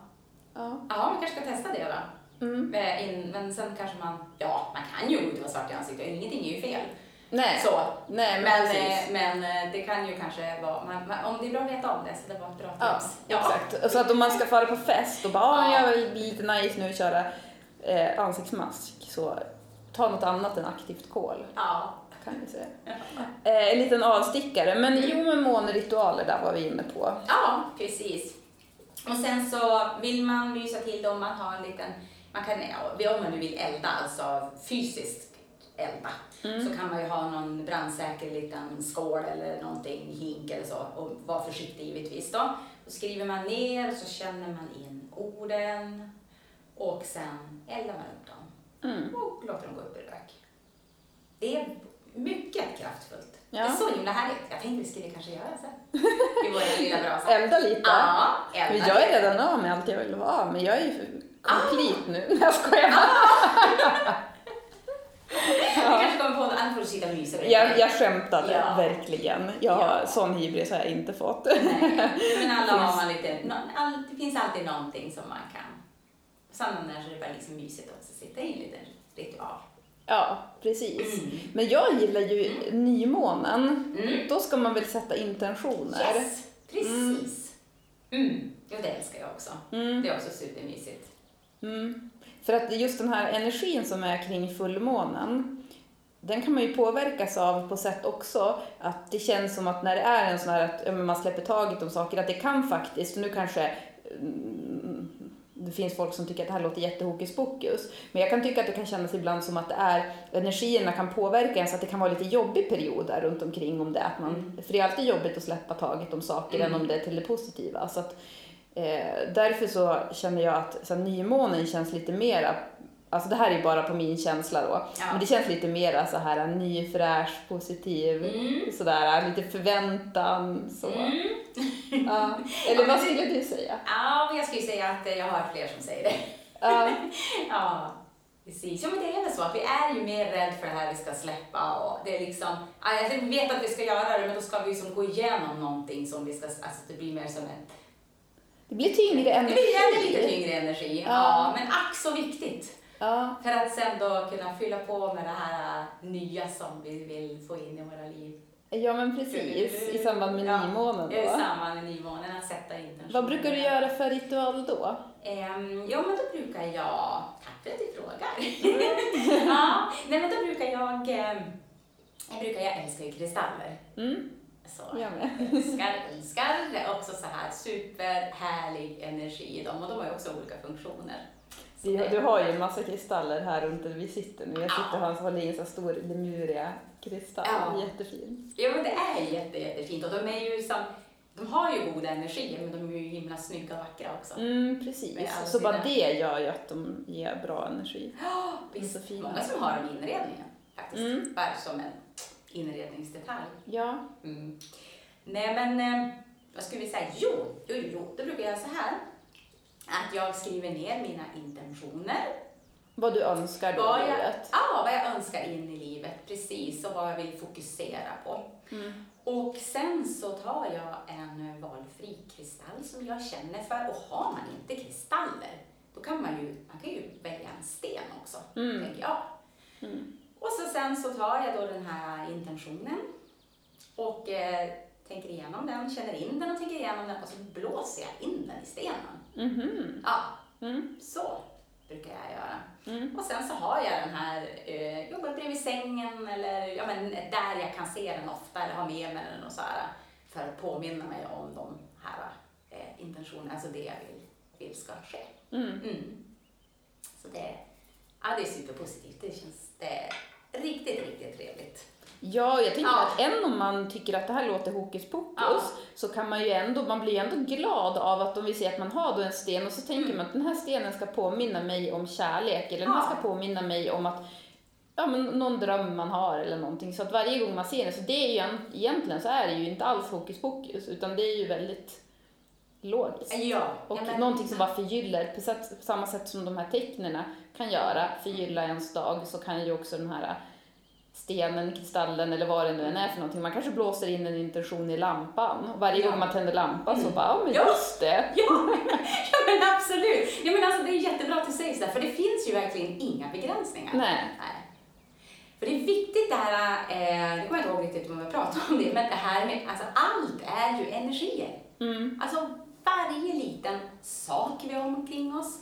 Speaker 1: Ja.
Speaker 2: ja man kanske ska testa det då.
Speaker 1: Mm.
Speaker 2: Men, in, men sen kanske man, ja, man kan ju inte vara svart i ansiktet. Ingenting är ju fel.
Speaker 1: Nej.
Speaker 2: Så.
Speaker 1: Nej, men,
Speaker 2: Men, eh, men eh, det kan ju kanske vara, man, man, om det är bra att veta om det, så det var ett bra
Speaker 1: Ja,
Speaker 2: tips.
Speaker 1: exakt. Så att om man ska fara på fest och bara,
Speaker 2: Ja.
Speaker 1: ja. jag vill bli lite nice nu och köra eh, ansiktsmask, så ta något annat än aktivt kol,
Speaker 2: Ja.
Speaker 1: kan vi säga. Eh, en liten avstickare, men jo, men måneritualer, där var vi inne på.
Speaker 2: Ja, precis. Och sen så vill man mysa till det om man har en liten, man kan, om man nu vill elda, alltså fysiskt elda, så kan man ju ha någon brandsäker liten skål eller någonting, hink eller så och vara försiktig givetvis då. Då skriver man ner och så känner man in orden och sen eldar man upp dem
Speaker 1: Mm.
Speaker 2: och låter dem gå upp i rök. Det är mycket kraftfullt.
Speaker 1: Ja.
Speaker 2: Det är så himla härligt. Jag tänkte vi skulle kanske göra sen. I vår lilla brasa.
Speaker 1: Elda lite.
Speaker 2: Ja,
Speaker 1: Men
Speaker 2: elda
Speaker 1: jag är redan av med allt jag vill vara men jag är ju complete nu. Nej, jag skojar bara.
Speaker 2: Du kanske kommer på något annat för att sitta och mysa
Speaker 1: Jag, jag skämtade,
Speaker 2: Ja.
Speaker 1: verkligen. Jag,
Speaker 2: Ja.
Speaker 1: Sån hybris har jag inte fått.
Speaker 2: Nej, men alla har man lite, all, det finns alltid någonting som man kan. Sen när det är bara liksom mysigt också att sitta i en liten ritual.
Speaker 1: Ja, precis.
Speaker 2: Mm.
Speaker 1: Men jag gillar ju nymånen.
Speaker 2: Mm.
Speaker 1: Då ska man väl sätta intentioner.
Speaker 2: Yes, precis. Mm. Jo, det älskar jag också.
Speaker 1: Mm.
Speaker 2: Det är också supermysigt.
Speaker 1: Mm. För att just den här energin som är kring fullmånen, den kan man ju påverkas av på sätt också att det känns som att när det är en sån här att man släpper taget om saker, att det kan faktiskt, nu kanske mm, det finns folk som tycker att det här låter jättehokus pokus, men jag kan tycka att det kan kännas ibland som att det är, energierna kan påverka en så att det kan vara lite jobbig period där runt omkring om det att man, för det är alltid jobbigt att släppa taget om saker
Speaker 2: Mm.
Speaker 1: än om det är till det positiva. Så att, Eh, därför så känner jag att så här, nymånen känns lite mera, alltså det här är bara på min känsla då,
Speaker 2: Ja.
Speaker 1: men det känns lite mera så här ny, fräsch, positiv,
Speaker 2: Mm.
Speaker 1: sådär, lite förväntan så.
Speaker 2: Mm.
Speaker 1: Ja. Eller vad skulle du säga?
Speaker 2: Ja, men jag skulle säga att eh, jag har fler som säger det.
Speaker 1: Ja,
Speaker 2: Ja, precis. Ja, men det är väl så att vi är ju mer rädd för det här vi ska släppa och det är liksom, ja, jag vet att vi ska göra det men då ska vi liksom gå igenom någonting som vi ska, alltså det blir mer som ett,
Speaker 1: det blir tyngre
Speaker 2: det
Speaker 1: energi.
Speaker 2: blir ännu lite tyngre energi. Ja.
Speaker 1: Ja.
Speaker 2: men ack så viktigt.
Speaker 1: Ja,
Speaker 2: För att sen då kunna fylla på med det här äh, nya som vi vill få in i våra liv.
Speaker 1: ja men precis, i samband med
Speaker 2: Ja,
Speaker 1: nymånen
Speaker 2: I
Speaker 1: då.
Speaker 2: samband med nymånen, att sätta intentioner.
Speaker 1: Vad brukar du göra för ritual då?
Speaker 2: Um, ja, men då brukar jag... Tack för att du frågar. ja, nej, men då brukar jag... ehm, jag, brukar, jag älskar ju kristaller.
Speaker 1: Mm,
Speaker 2: Så älskar, älskar. Det är också så här superhärlig energi i dem och de har ju också olika funktioner. Så
Speaker 1: Du, har ju en massa kristaller här runt där vi sitter nu. Jag sitter
Speaker 2: Ja.
Speaker 1: och håller i en sån stor Lemuria-kristall,
Speaker 2: Ja.
Speaker 1: jättefin.
Speaker 2: Ja, men det är jätte, jättefint och de är ju som... De har ju goda energier men de är ju himla snygga och vackra också.
Speaker 1: Mm, precis. Så bara det gör ju att de ger bra energi.
Speaker 2: Ja,
Speaker 1: så
Speaker 2: visst. Många som har dem i inredningen faktiskt.
Speaker 1: Mm.
Speaker 2: Bara som en inredningsdetalj.
Speaker 1: Ja.
Speaker 2: Mm. Nej men, eh, vad skulle vi säga? Jo, jo, jo, då brukar jag så här. Att jag skriver ner mina intentioner.
Speaker 1: Vad du önskar då
Speaker 2: Vad
Speaker 1: i
Speaker 2: jag,
Speaker 1: livet.
Speaker 2: ja, vad jag önskar in i livet, precis, och vad jag vill fokusera på.
Speaker 1: Mm.
Speaker 2: Och sen så tar jag en valfri kristall som jag känner för. Och har man inte kristaller, då kan man ju, man kan ju välja en sten också,
Speaker 1: Mm.
Speaker 2: tänker jag.
Speaker 1: Mm.
Speaker 2: Och så sen så tar jag då den här intentionen och eh, tänker igenom den, känner in den och tänker igenom den och så blåser jag in den i stenen.
Speaker 1: Mhm.
Speaker 2: Ja,
Speaker 1: Mm.
Speaker 2: så brukar jag göra.
Speaker 1: Mm.
Speaker 2: Och sen så har jag den här, eh, jobbar bredvid sängen eller ja, men där jag kan se den ofta eller ha med mig den och så här, för att påminna mig om de här eh, intentionerna, alltså det jag vill, vill ska ske.
Speaker 1: Mm.
Speaker 2: Mm. Så det, ja, det är superpositivt. Det känns det riktigt, riktigt trevligt.
Speaker 1: Ja, jag tänker
Speaker 2: Ja.
Speaker 1: att än om man tycker att det här låter hokus pokus
Speaker 2: Ja.
Speaker 1: så kan man ju ändå, man blir ändå glad av att om vi säger att man har då en sten och så tänker
Speaker 2: Mm.
Speaker 1: man att den här stenen ska påminna mig om kärlek eller den här
Speaker 2: Ja.
Speaker 1: ska påminna mig om att ja, men någon dröm man har eller någonting. Så att varje gång man ser den, så det är ju en- egentligen så är det ju inte alls hokus pokus utan det är ju väldigt logiskt.
Speaker 2: Ja,
Speaker 1: Och
Speaker 2: ja, men-
Speaker 1: någonting som bara förgyller, sätt, på samma sätt som de här tecknena kan göra, förgylla ens dag, så kan ju också den här stenen, kristallen eller vad det nu än är för någonting. Man kanske blåser in en intention i lampan och varje
Speaker 2: Ja.
Speaker 1: gång man tänder lampan så bara, ja men
Speaker 2: Ja.
Speaker 1: just det.
Speaker 2: Ja, ja men absolut. Ja, men alltså, det är jättebra att du säger så, för det finns ju verkligen inga begränsningar.
Speaker 1: Nej.
Speaker 2: Nej. För det är viktigt det här, eh, det kommer jag inte ihåg riktigt om jag pratar om det, men det här med, alltså allt är ju energier.
Speaker 1: Mm.
Speaker 2: Alltså varje liten sak vi har omkring oss,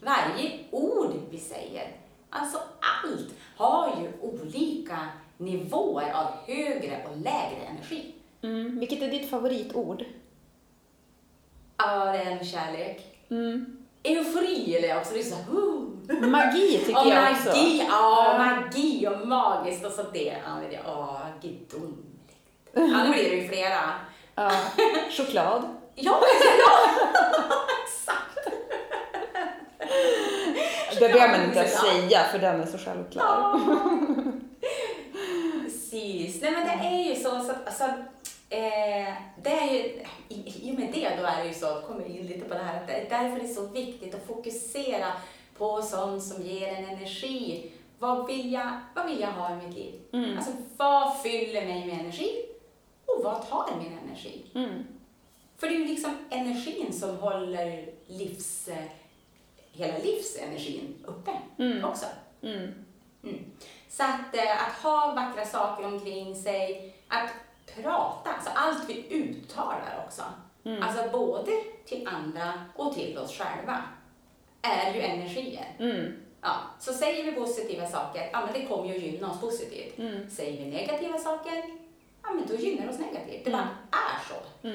Speaker 2: varje ord vi säger, alltså allt har ju olika nivåer av högre och lägre energi.
Speaker 1: Mm. Vilket är ditt favoritord?
Speaker 2: Ja, det är en kärlek.
Speaker 1: Mm.
Speaker 2: Eufori eller också, det är så här, uh.
Speaker 1: Magi tycker
Speaker 2: och
Speaker 1: jag
Speaker 2: magi,
Speaker 1: också.
Speaker 2: ja, magi och magiskt och så det, ja, gudomligt. Ja, nu blir det ju flera.
Speaker 1: Ja. Choklad.
Speaker 2: Ja, ja, exakt.
Speaker 1: Det behöver man inte säga för den är så självklar.
Speaker 2: Ja. Precis. Nej, men det är ju så, så att, alltså, eh, det är ju, i, i och med det då är det ju så, kommer in lite på det här, att det är därför det är så viktigt att fokusera på sånt som ger en energi. Vad vill jag, vad vill jag ha i mitt liv?
Speaker 1: Mm.
Speaker 2: Alltså, vad fyller mig med energi? Och vad tar min energi?
Speaker 1: Mm.
Speaker 2: För det är ju liksom energin som håller livs, eh, hela livsenergin uppe
Speaker 1: Mm.
Speaker 2: också.
Speaker 1: Mm.
Speaker 2: Mm. Så att, eh, att ha vackra saker omkring sig, att prata, alltså allt vi uttalar också.
Speaker 1: Mm.
Speaker 2: Alltså både till andra och till oss själva är ju energier.
Speaker 1: Mm.
Speaker 2: Ja, så säger vi positiva saker, ja men det kommer ju gynna oss positivt.
Speaker 1: Mm.
Speaker 2: Säger vi negativa saker, ja men då gynnar det oss negativt. Det bara är så.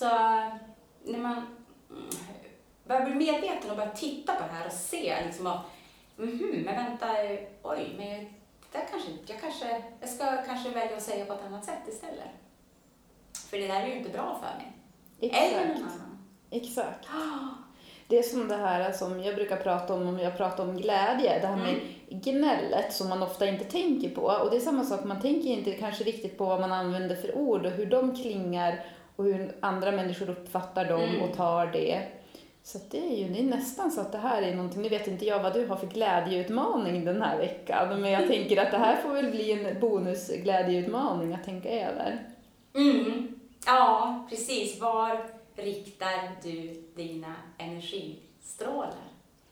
Speaker 1: Mm.
Speaker 2: Så när man mm, börjar bli medveten och börjar titta på det här och se liksom att, mhm, men vänta, oj, men det där kanske, jag kanske, jag ska kanske välja att säga på ett annat sätt istället. För det där är ju inte bra för mig. Eller någon
Speaker 1: Exakt.
Speaker 2: annan.
Speaker 1: Exakt. Det är som det här som jag brukar prata om, om jag pratar om glädje, det här med gnället som man ofta inte tänker på. Och det är samma sak, man tänker inte kanske riktigt på vad man använder för ord och hur de klingar och hur andra människor uppfattar dem
Speaker 2: Mm.
Speaker 1: och tar det. Så det är ju det är nästan så att det här är någonting, nu vet inte jag vad du har för glädjeutmaning den här veckan, men jag tänker att det här får väl bli en bonusglädjeutmaning att tänka över.
Speaker 2: Mm. Ja, precis. Var riktar du dina energistrålar?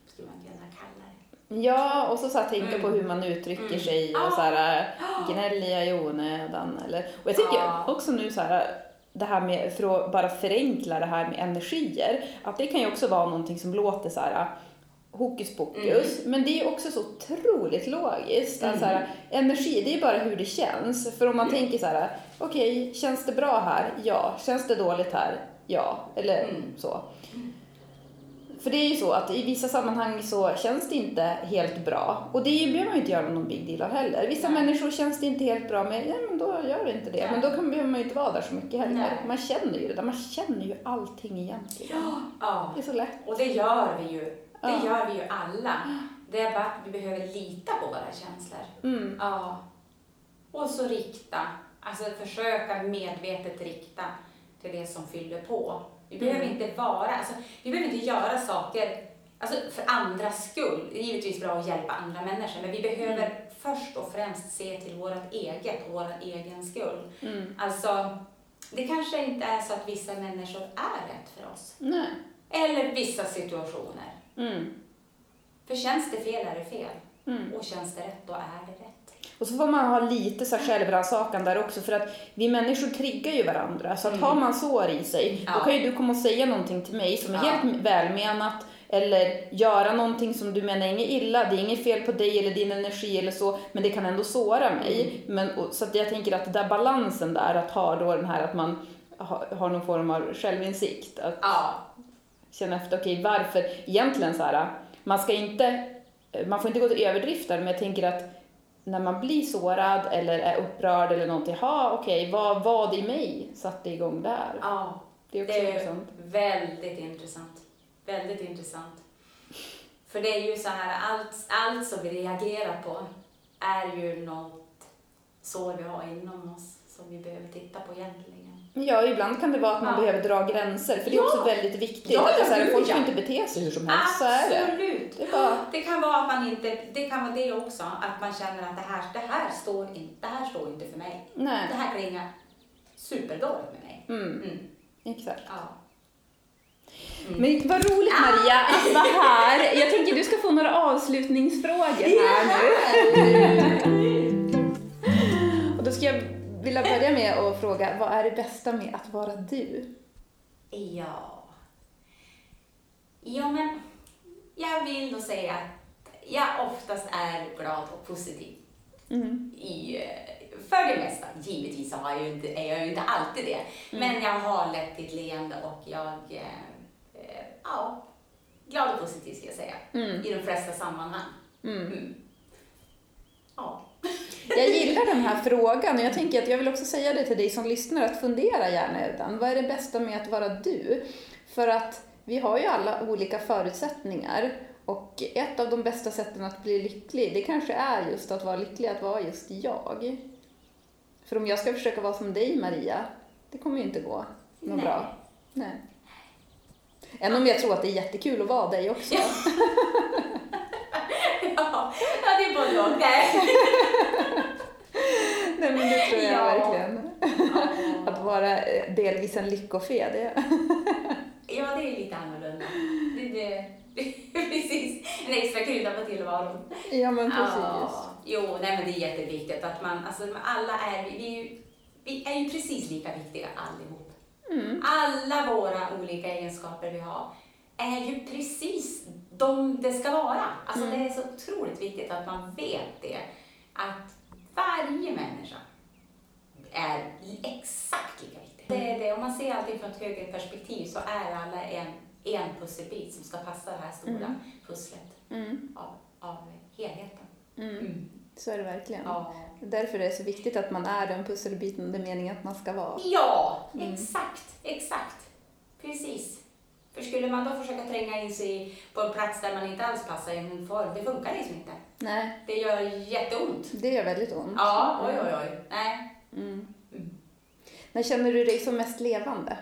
Speaker 2: Skulle man kunna kalla det.
Speaker 1: Ja, och så, så här, tänka
Speaker 2: Mm.
Speaker 1: på hur man uttrycker
Speaker 2: Mm.
Speaker 1: sig och så här, gnäller jag i onödan? Eller, och jag tycker
Speaker 2: Ja.
Speaker 1: också nu så här, det här med, för att bara förenkla det här med energier, att det kan ju också vara någonting som låter så här hokus pokus, men det är också så otroligt logiskt. Att så här, energi, det är bara hur det känns. För om man tänker så här, okej, känns det bra här? Ja. Känns det dåligt här? Ja. Eller
Speaker 2: Mm.
Speaker 1: så. För det är ju så att i vissa sammanhang så känns det inte helt bra. Och det behöver man ju inte göra någon big deal av heller. Vissa
Speaker 2: Nej.
Speaker 1: människor känns det inte helt bra med, ja men då gör det inte det.
Speaker 2: Nej.
Speaker 1: Men då kan, behöver man ju inte vara där så mycket heller.
Speaker 2: Nej.
Speaker 1: Man känner ju det där, man känner ju allting egentligen.
Speaker 2: Ja,
Speaker 1: Det är så lätt.
Speaker 2: och det gör vi ju. Det
Speaker 1: Ja.
Speaker 2: gör vi ju alla. Det är bara att vi behöver lita på våra känslor.
Speaker 1: Mm.
Speaker 2: Ja. Och så rikta, alltså försöka medvetet rikta till det som fyller på. Vi behöver inte vara, alltså, vi behöver inte göra saker alltså, för andras skull. Det är givetvis bra att hjälpa andra människor, men vi behöver
Speaker 1: Mm.
Speaker 2: först och främst se till vårt eget och vår egen skull.
Speaker 1: Mm.
Speaker 2: Alltså, det kanske inte är så att vissa människor är rätt för oss.
Speaker 1: Nej.
Speaker 2: Eller vissa situationer.
Speaker 1: Mm.
Speaker 2: För känns det fel är det fel.
Speaker 1: Mm.
Speaker 2: Och känns det rätt, då är det rätt.
Speaker 1: Och så får man ha lite så självrannsakan där också för att vi människor triggar ju varandra. Så att
Speaker 2: Mm.
Speaker 1: har man sår i sig,
Speaker 2: Ja.
Speaker 1: då kan ju du komma och säga någonting till mig som är
Speaker 2: Ja.
Speaker 1: helt välmenat eller göra någonting som du menar inget illa, det är inget fel på dig eller din energi eller så, men det kan ändå såra mig.
Speaker 2: Mm.
Speaker 1: Men, och, så att jag tänker att den där balansen där, att ha då den här att man har, har någon form av självinsikt. Att,
Speaker 2: Ja,
Speaker 1: känna efter, okej varför, egentligen så här, man ska inte, man får inte gå till överdrifter, men jag tänker att när man blir sårad eller är upprörd eller någonting, ha okej, vad var det i mig satte igång där?
Speaker 2: Ja,
Speaker 1: Det är också
Speaker 2: det är
Speaker 1: intressant.
Speaker 2: väldigt intressant. Väldigt intressant. För det är ju så här, allt, allt som vi reagerar på är ju något sår vi har inom oss som vi behöver titta på egentligen.
Speaker 1: Ja, ibland kan det vara att man
Speaker 2: Ja.
Speaker 1: behöver dra gränser, för det är
Speaker 2: Ja.
Speaker 1: också väldigt viktigt.
Speaker 2: Ja,
Speaker 1: att det så här, folk får inte bete sig hur som helst, så är det.
Speaker 2: Absolut.
Speaker 1: Det är bara-
Speaker 2: Det kan vara att man inte, det kan vara det också, att man känner att det här, det här, står, in, det här står inte för mig.
Speaker 1: Nej.
Speaker 2: Det här klingar superdåligt med mig.
Speaker 1: Mm,
Speaker 2: Mm.
Speaker 1: exakt.
Speaker 2: Ja.
Speaker 1: Men vad roligt Maria att vara här. Jag tänker du ska få några avslutningsfrågor här nu. Och då ska jag vilja börja med att fråga, vad är det bästa med att vara du?
Speaker 2: Ja. Ja, men jag vill nog säga att jag oftast är glad och positiv.
Speaker 1: Mm.
Speaker 2: I, för det mesta. Givetvis har jag inte, är jag ju inte alltid det. Men jag har lätt ett leende och jag, eh, eh, ja, glad och positiv ska jag säga.
Speaker 1: Mm.
Speaker 2: I de flesta sammanhang. Ja.
Speaker 1: Jag gillar den här frågan och jag tänker att jag vill också säga det till dig som lyssnar att fundera gärna över den. Vad är det bästa med att vara du? För att vi har ju alla olika förutsättningar och ett av de bästa sätten att bli lycklig, det kanske är just att vara lycklig, att vara just jag. För om jag ska försöka vara som dig Maria, det kommer ju inte gå något
Speaker 2: Nej.
Speaker 1: bra. Nej. Än om jag tror att det är jättekul att vara dig också.
Speaker 2: Ja. och. Nej.
Speaker 1: Men det tror jag
Speaker 2: Ja.
Speaker 1: verkligen. Att vara eh, delvis en lyckofe, det...
Speaker 2: Ja, det är lite annorlunda. Det, det, precis. En extra krydda på tillvaron.
Speaker 1: Ja men precis.
Speaker 2: Ja, jo, nej men det är jätteviktigt att man, alltså alla är, vi, vi, är ju- vi är ju precis lika viktiga allihop.
Speaker 1: Mm.
Speaker 2: Alla våra olika egenskaper vi har är ju precis de det ska vara. Alltså
Speaker 1: Mm.
Speaker 2: det är så otroligt viktigt att man vet det. Att varje människa är exakt lika viktig. Det är det, om man ser allting från ett högre perspektiv så är alla en, en pusselbit som ska passa det här stora
Speaker 1: Mm.
Speaker 2: pusslet
Speaker 1: Mm.
Speaker 2: av, av helheten.
Speaker 1: Mm. Så är det verkligen.
Speaker 2: Ja.
Speaker 1: Därför är det så viktigt att man är den pusselbiten det är meningen att man ska vara.
Speaker 2: Ja,
Speaker 1: Mm.
Speaker 2: exakt, exakt. Precis. För skulle man då försöka tränga in sig på en plats där man inte alls passar i en form, det funkar liksom inte.
Speaker 1: Nej,
Speaker 2: Det gör jätteont.
Speaker 1: det gör väldigt ont.
Speaker 2: Ja, oj, oj, oj. Nej.
Speaker 1: Mm.
Speaker 2: Mm.
Speaker 1: När känner du dig som mest levande?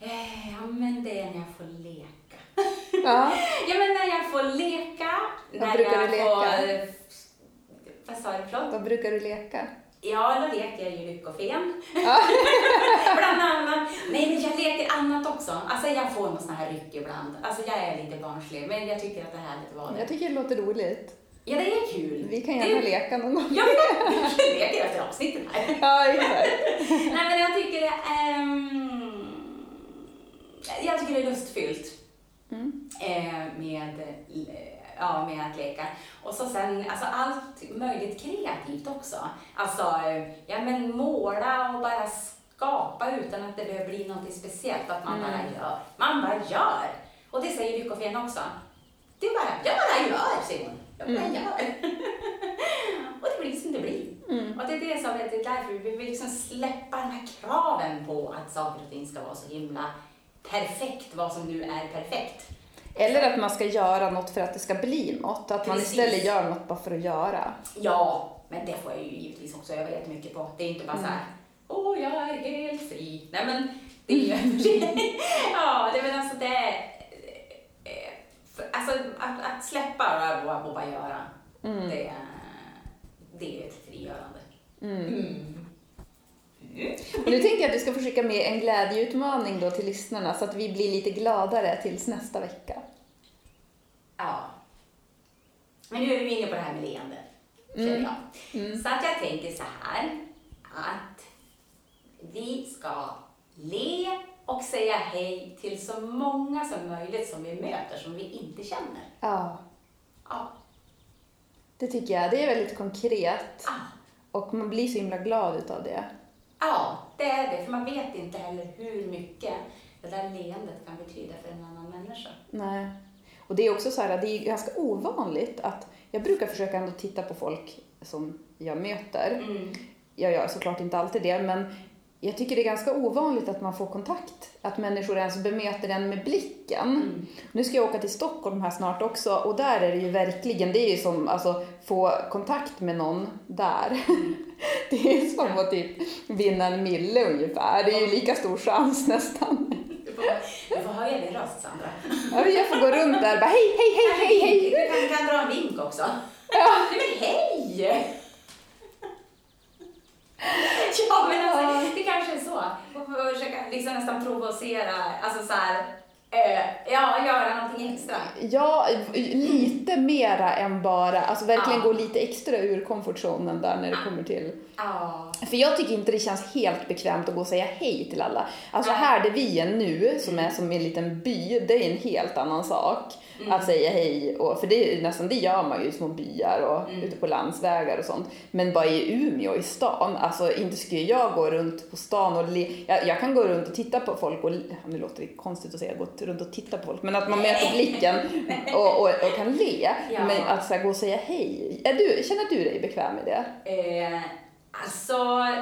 Speaker 2: Eh, Ja, men det är när jag får leka.
Speaker 1: Ja.
Speaker 2: Ja, men när jag får leka.
Speaker 1: Vad
Speaker 2: när
Speaker 1: brukar
Speaker 2: jag
Speaker 1: du
Speaker 2: Får,
Speaker 1: leka?
Speaker 2: vad sa du, förlåt?
Speaker 1: Vad brukar du leka?
Speaker 2: Ja, då leker jag ju lyckofen.
Speaker 1: Ja.
Speaker 2: Bland annat. Nej, men jag leker annat också. Alltså jag får någon sån här ryck ibland. Alltså jag är lite barnslig, men jag tycker att det är härligt att vara
Speaker 1: Jag tycker det låter roligt.
Speaker 2: Ja, det är kul.
Speaker 1: Vi kan gärna
Speaker 2: det...
Speaker 1: leka någon gång.
Speaker 2: Ja, vi leker efter avsnittet här.
Speaker 1: Ja, exakt.
Speaker 2: Nej, men jag tycker det är... ehm, jag tycker det är lustfyllt
Speaker 1: Mm.
Speaker 2: eh, med, ja, med att leka. Och så sen alltså allt möjligt kreativt också. Alltså, eh, ja men måla och bara skapa utan att det behöver bli något speciellt. Att man
Speaker 1: Mm.
Speaker 2: bara gör. Man bara gör. Och det säger Lyckofen också. Är bara, jag bara gör, säger hon. Jag bara
Speaker 1: Mm.
Speaker 2: gör. och det blir som det blir.
Speaker 1: Mm.
Speaker 2: Och det är det som är det är därför vi vill liksom släppa de här kraven på att saker och ting ska vara så himla perfekt, vad som nu är perfekt.
Speaker 1: Eller att man ska göra något för att det ska bli något. Att man
Speaker 2: Precis.
Speaker 1: istället gör något bara för att göra.
Speaker 2: Ja, men det får jag ju givetvis också öva jättemycket på. Det är inte bara så här, åh, jag är helt fri. Nej, men det är ju... ja, det är väl alltså det... eh, Alltså att, att släppa och, och bara göra,
Speaker 1: Mm.
Speaker 2: det, det är ett frigörande.
Speaker 1: Mm.
Speaker 2: Mm.
Speaker 1: Och nu tänker jag att vi ska försöka med en glädjeutmaning då till lyssnarna så att vi blir lite gladare tills nästa vecka.
Speaker 2: Ja. Men nu är vi inne på det här med leende,
Speaker 1: Mm.
Speaker 2: jag.
Speaker 1: Mm.
Speaker 2: Så att jag tänker så här, att vi ska le och säga hej till så många som möjligt som vi möter som vi inte känner.
Speaker 1: Ja,
Speaker 2: Ja.
Speaker 1: det tycker jag. Det är väldigt konkret.
Speaker 2: Ja.
Speaker 1: Och man blir så himla glad utav det.
Speaker 2: Ja, det är det. För man vet inte heller hur mycket det där leendet kan betyda för en annan människa.
Speaker 1: Nej. Och det är också så här, det är ganska ovanligt att jag brukar försöka ändå titta på folk som jag möter.
Speaker 2: Mm.
Speaker 1: Jag gör såklart inte alltid det, men jag tycker det är ganska ovanligt att man får kontakt. Att människor ens bemöter en med blicken.
Speaker 2: Mm.
Speaker 1: Nu ska jag åka till Stockholm här snart också och där är det ju verkligen, det är ju som alltså få kontakt med någon där. Det är som att typ vinna en mille ungefär. Det är ju lika stor chans nästan.
Speaker 2: Du får, du får höja din röst, Sandra.
Speaker 1: Ja, Jag får gå runt där och bara hej, hej, hej, hej, hej.
Speaker 2: Du kan, kan dra en vink också.
Speaker 1: Ja.
Speaker 2: Nej, men hej! Ja, men alltså, det kanske är så. Man får försöka liksom nästan provocera, alltså så här, ja, göra någonting extra.
Speaker 1: Ja, lite mera än bara, alltså verkligen
Speaker 2: Ja.
Speaker 1: gå lite extra ur komfortzonen där när det kommer till
Speaker 2: Ja.
Speaker 1: För jag tycker inte det känns helt bekvämt att gå och säga hej till alla. Alltså
Speaker 2: Nej.
Speaker 1: här där vi är nu, som är som en liten by, det är en helt annan sak. Att säga hej, och, för det är nästan det gör man ju i små byar och ute på landsvägar och sånt. Men bara i Umeå, i stan, alltså inte skulle jag gå runt på stan och le, jag, jag kan gå runt och titta på folk och, nu låter det konstigt att säga gå runt och titta på folk, men att man möter blicken och, och, och kan le.
Speaker 2: Ja.
Speaker 1: Men att så här, gå och säga hej, är du, känner du dig bekväm med det?
Speaker 2: Eh, alltså,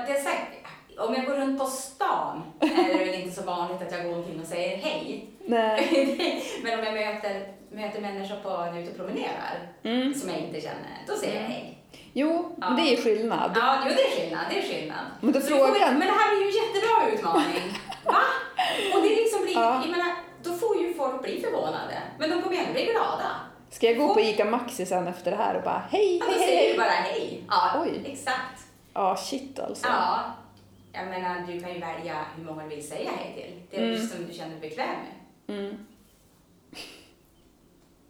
Speaker 2: det är säkert, om jag går runt på stan är det väl inte så vanligt att jag går omkring och säger hej.
Speaker 1: Nej.
Speaker 2: Men om jag möter, möter människor på, när jag är ute och promenerar
Speaker 1: Mm.
Speaker 2: som jag inte känner, då säger jag hej.
Speaker 1: Jo, men det är skillnad.
Speaker 2: Ja, jo, det är skillnad. Det är skillnad.
Speaker 1: Men då frågan-
Speaker 2: Men det här blir ju en jättebra utmaning. Va? Och det liksom blir,
Speaker 1: Ja.
Speaker 2: jag menar, då får ju folk bli förvånade. Men de kommer ändå bli glada.
Speaker 1: Ska jag gå på ICA Maxi sen efter det här och bara hej,
Speaker 2: Ja,
Speaker 1: hej,
Speaker 2: då
Speaker 1: hej,
Speaker 2: säger du
Speaker 1: hej?
Speaker 2: bara hej. Ja,
Speaker 1: Oj.
Speaker 2: exakt.
Speaker 1: Ja, shit alltså.
Speaker 2: Ja. Jag menar, du kan ju välja hur många du vill säga hej till. Det är
Speaker 1: Mm.
Speaker 2: som du känner dig bekväm med.
Speaker 1: Mm.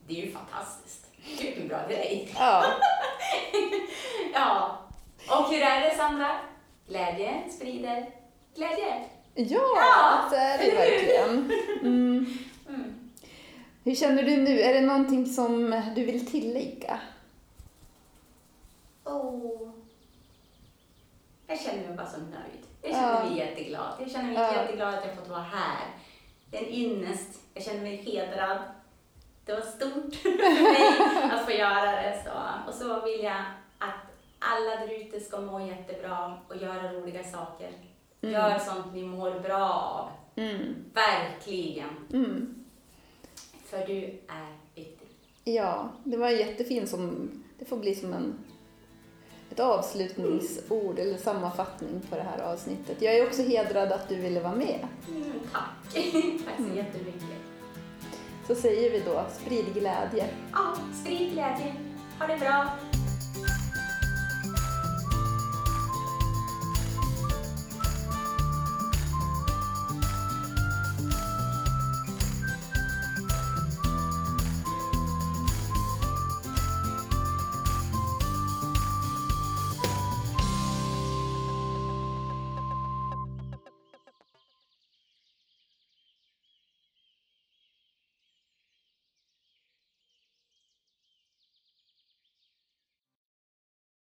Speaker 2: Det är ju fantastiskt. Vilken bra grej.
Speaker 1: Ja.
Speaker 2: Ja. Och hur är det, Sandra? Glädje sprider glädje.
Speaker 1: Ja,
Speaker 2: Ja,
Speaker 1: så är det ju verkligen. Mm.
Speaker 2: Mm.
Speaker 1: Hur känner du nu? Är det någonting som du vill tillägga?
Speaker 2: Oh. Jag känner mig bara så nöjd. Jag känner
Speaker 1: Ja.
Speaker 2: mig jätteglad. Jag känner mig
Speaker 1: Ja.
Speaker 2: jätteglad att jag fått vara här. Det är en ynnest. Jag känner mig hedrad. Det var stort för mig att få göra det. Så. Och så vill jag att alla där ute ska må jättebra och göra roliga saker.
Speaker 1: Mm.
Speaker 2: Gör sånt ni mår bra av.
Speaker 1: Mm.
Speaker 2: Verkligen.
Speaker 1: Mm.
Speaker 2: För du är viktig.
Speaker 1: Ja, det var jättefint som, det får bli som en, ett avslutningsord eller sammanfattning på det här avsnittet. Jag är också hedrad att du ville vara med.
Speaker 2: Mm, tack. tack så jättemycket.
Speaker 1: Så säger vi då, sprid glädje.
Speaker 2: Ja, sprid glädje. Ha det bra.